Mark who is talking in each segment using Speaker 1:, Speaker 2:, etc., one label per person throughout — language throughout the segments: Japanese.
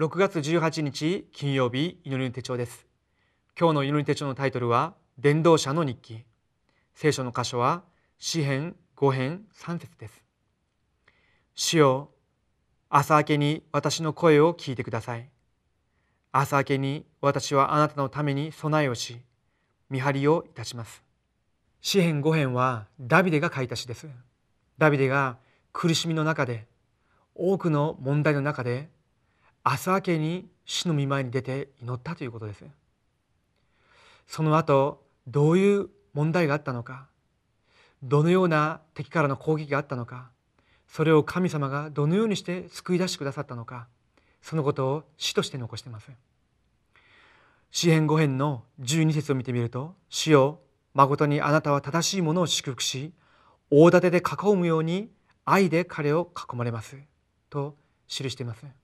Speaker 1: 6月18日金曜日祈りの手帳です。今日の祈り手帳のタイトルは伝道者の日記。聖書の箇所は詩編5編3節です。主よ朝明けに私の声を聞いてください。朝明けに私はあなたのために備えをし見張りをいたします。詩編5編はダビデが書いた詩です。ダビデが苦しみの中で多くの問題の中で朝明けに主の御前に出て祈ったということです。その後どういう問題があったのかどのような敵からの攻撃があったのかそれを神様がどのようにして救い出してくださったのかそのことを死として残しています。詩編5編の12節を見てみると「主よ誠にあなたは正しいものを祝福し大盾で囲むように愛で彼を囲まれます」と記しています。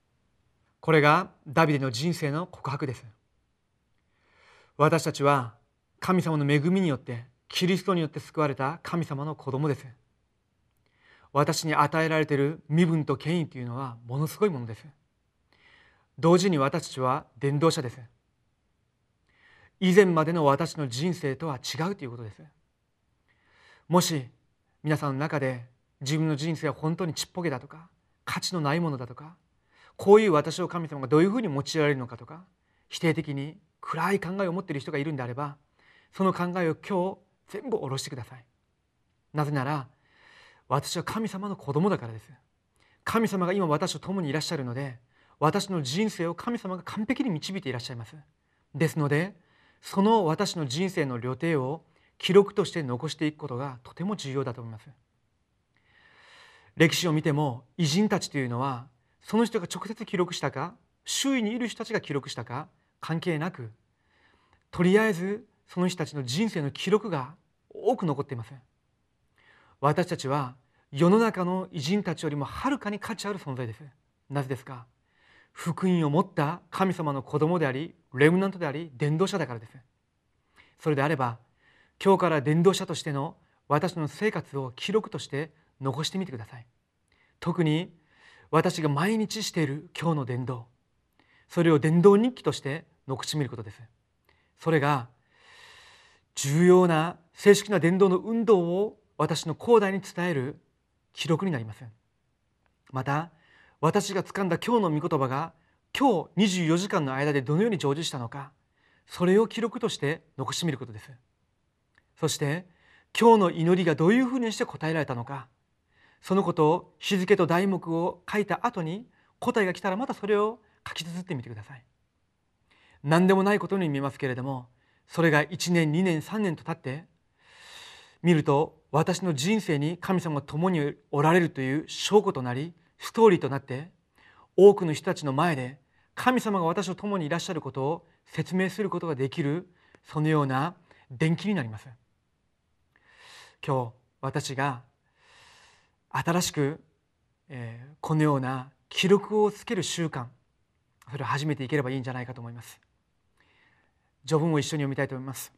Speaker 1: これがダビデの人生の告白です。私たちは神様の恵みによってキリストによって救われた神様の子供です。私に与えられている身分と権威というのはものすごいものです。同時に私たちは伝道者です。以前までの私の人生とは違うということです。もし皆さんの中で自分の人生は本当にちっぽけだとか価値のないものだとかこういう私を神様がどういうふうに用いられるのかとか否定的に暗い考えを持っている人がいるんであればその考えを今日全部下ろしてください。なぜなら私は神様の子供だからです。神様が今私と共にいらっしゃるので私の人生を神様が完璧に導いていらっしゃいます。ですのでその私の人生の旅程を記録として残していくことがとても重要だと思います。歴史を見ても偉人たちというのはその人が直接記録したか？周囲にいる人たちが記録したか？関係なく。とりあえずその人たちの人生の記録が多く残っています私たちは世の中の偉人たちよりもはるかに価値ある存在です。なぜですか？福音を持った神様の子供でありレムナントであり伝道者だからです。それであれば今日から伝道者としての私の生活を記録として残してみてください。特に私が毎日している今日の伝道。それを伝道日記として残してみることです。それが重要な正式な伝道の運動を私の広大に伝える記録になりますまた私が掴んだ今日の御言葉が今日24時間の間でどのように成就したのかそれを記録として残してみることです。そして今日の祈りがどういうふうにして答えられたのかそのことを日付と題目を書いた後に答えが来たらまたそれを書き綴ってみてください。何でもないことに見えますけれどもそれが1年2年3年と経って見ると私の人生に神様が共におられるという証拠となりストーリーとなって多くの人たちの前で神様が私と共にいらっしゃることを説明することができるそのような伝記になります。今日私が新しく、えー、このような記録をつける習慣それを始めていければいいんじゃないかと思います。序文を一緒に読みたいと思います。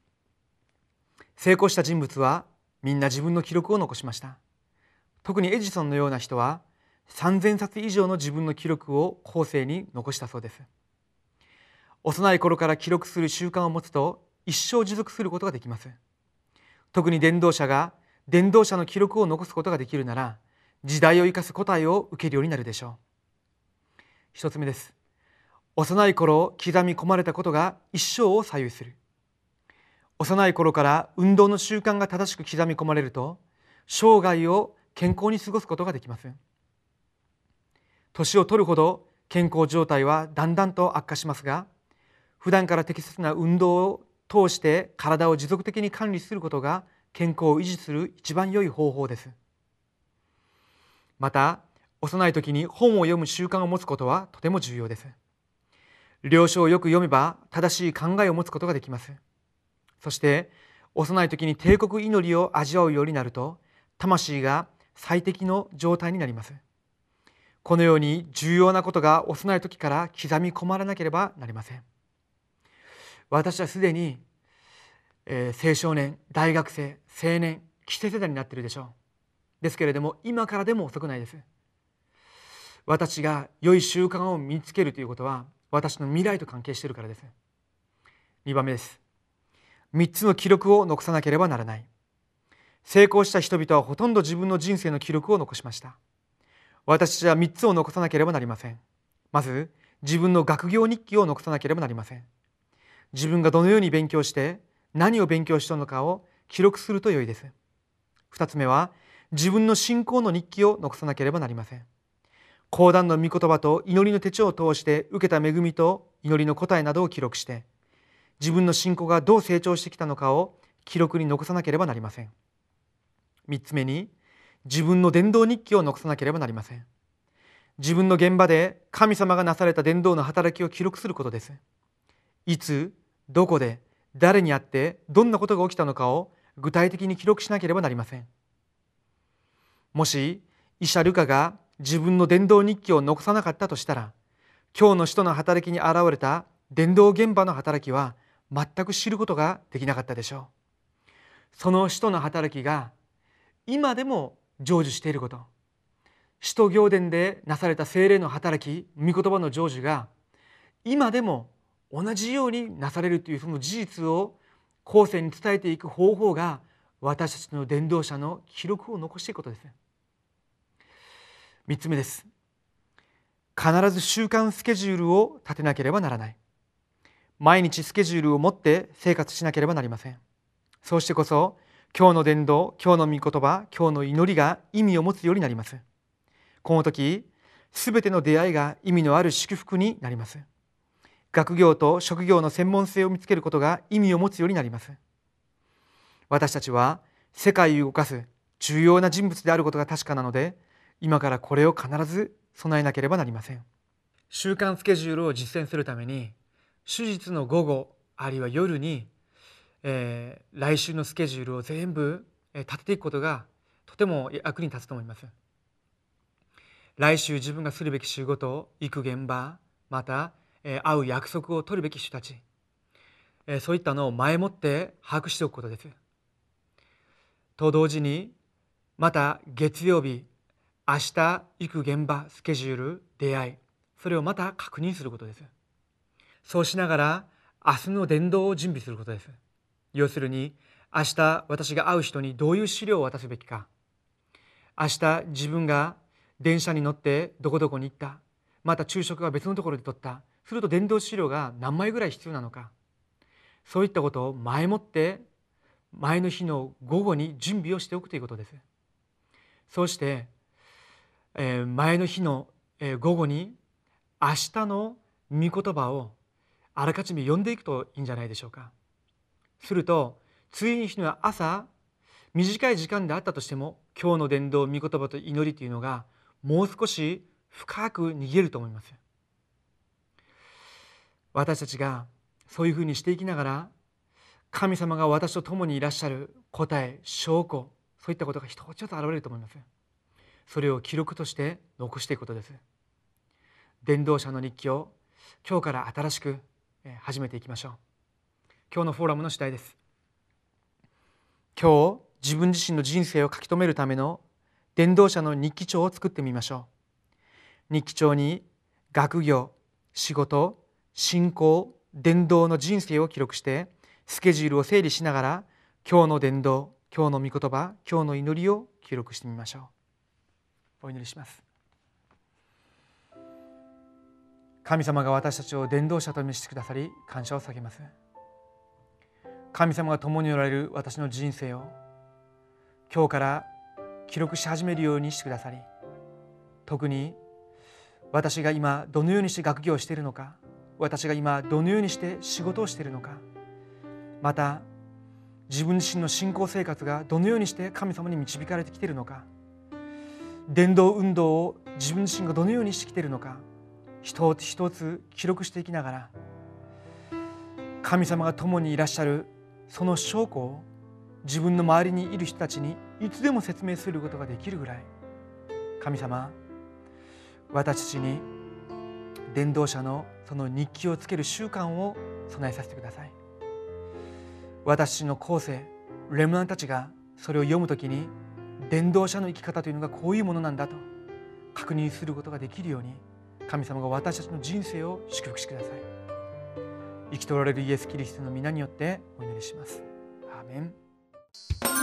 Speaker 1: 成功した人物はみんな自分の記録を残しました。特にエジソンのような人は3000冊以上の自分の記録を後世に残したそうです。幼い頃から記録する習慣を持つと一生持続することができます。特に伝道者が伝道者の記録を残すことができるなら時代を生かす答えを受けるようになるでしょう。一つ目です。幼い頃刻み込まれたことが一生を左右する。幼い頃から運動の習慣が正しく刻み込まれると生涯を健康に過ごすことができます年を取るほど健康状態はだんだんと悪化しますが普段から適切な運動を通して体を持続的に管理することが健康を維持する一番良い方法です。また幼い時に本を読む習慣を持つことはとても重要です。領書をよく読めば正しい考えを持つことができます。そして幼い時に帝国祈りを味わうようになると魂が最適の状態になります。このように重要なことが幼い時から刻み込まれなければなりません。私はすでにえー、青少年大学生青年規制世代になっているでしょう。ですけれども今からでも遅くないです。私が良い習慣を身につけるということは私の未来と関係しているからです。2番目です。3つの記録を残さなければならない。成功した人々はほとんど自分の人生の記録を残しました。私は3つを残さなければなりません。まず自分の学業日記を残さなければなりません。自分がどのように勉強して何を勉強したのかを記録すると良いです。2つ目は自分の信仰の日記を残さなければなりません。講談の御言葉と祈りの手帳を通して受けた恵みと祈りの答えなどを記録して自分の信仰がどう成長してきたのかを記録に残さなければなりません。3つ目に自分の伝道日記を残さなければなりません。自分の現場で神様がなされた伝道の働きを記録することです。いつどこで誰に会ってどんなことが起きたのかを具体的に記録しなければなりません。もし医者ルカが自分の伝道日記を残さなかったとしたら今日の使徒の働きに現れた伝道現場の働きは全く知ることができなかったでしょう。その使徒の働きが今でも成就していること。使徒行伝でなされた精霊の働き御言葉の成就が今でも同じようになされるというその事実を後世に伝えていく方法が私たちの伝道者の記録を残していくことです。3つ目です。必ず週間スケジュールを立てなければならない。毎日スケジュールを持って生活しなければなりません。そうしてこそ今日の伝道今日の御言葉今日の祈りが意味を持つようになります。この時すべての出会いが意味のある祝福になります。学業と職業の専門性を見つけることが意味を持つようになります。私たちは世界を動かす重要な人物であることが確かなので今からこれを必ず備えなければなりません。週間スケジュールを実践するために手術の午後あるいは夜にえー、来週のスケジュールを全部立てていくことがとても役に立つと思います。来週自分がするべき仕事行く現場また、えー、会う約束を取るべき人たち、え、そういったのを前もって把握しておくことです。と同時にまた月曜日明日行く現場スケジュール出会いそれをまた確認することです。そうしながら明日の伝道を準備することです。要するに明日私が会う人にどういう資料を渡すべきか。明日自分が電車に乗ってどこどこに行った。また昼食は別のところで取った。すると伝道資料が何枚ぐらい必要なのか。そういったことを前もって前の日の午後に準備をしておくということです。そうして、え前の日の午後に明日の御言葉をあらかじめ読んでいくといいんじゃないでしょうか。すると次の日の朝短い時間であったとしても今日の伝道御言葉と祈りというのがもう少し深く逃げると思います。私たちがそういうふうにしていきながら神様が私と共にいらっしゃる答え証拠そういったことが一つ一つ現れると思います。それを記録として残していくことです。伝道者の日記を今日から新しく始めていきましょう。今日のフォーラムの主題です。今日自分自身の人生を書き留めるための伝道者の日記帳を作ってみましょう。日記帳に学業仕事信仰伝道の人生を記録してスケジュールを整理しながら今日の伝道今日の御言葉今日の祈りを記録してみましょう。お祈りします。神様が私たちを伝道者と召してくださり感謝を下げます。神様が共におられる私の人生を今日から記録し始めるようにしてくださり特に私が今どのようにして学業をしているのか私が今どのようにして仕事をしているのかまた自分自身の信仰生活がどのようにして神様に導かれてきているのか伝道運動を自分自身がどのようにしてきているのか一つ一つ記録していきながら神様が共にいらっしゃるその証拠を自分の周りにいる人たちにいつでも説明することができるぐらい神様私たちに伝道者のその日記をつける習慣を備えさせてください。私の後世レムナンたちがそれを読むときに伝道者の生き方というのがこういうものなんだと確認することができるように神様が私たちの人生を祝福してください。生きとられるイエス・キリストの皆によってお祈りします。アーメン。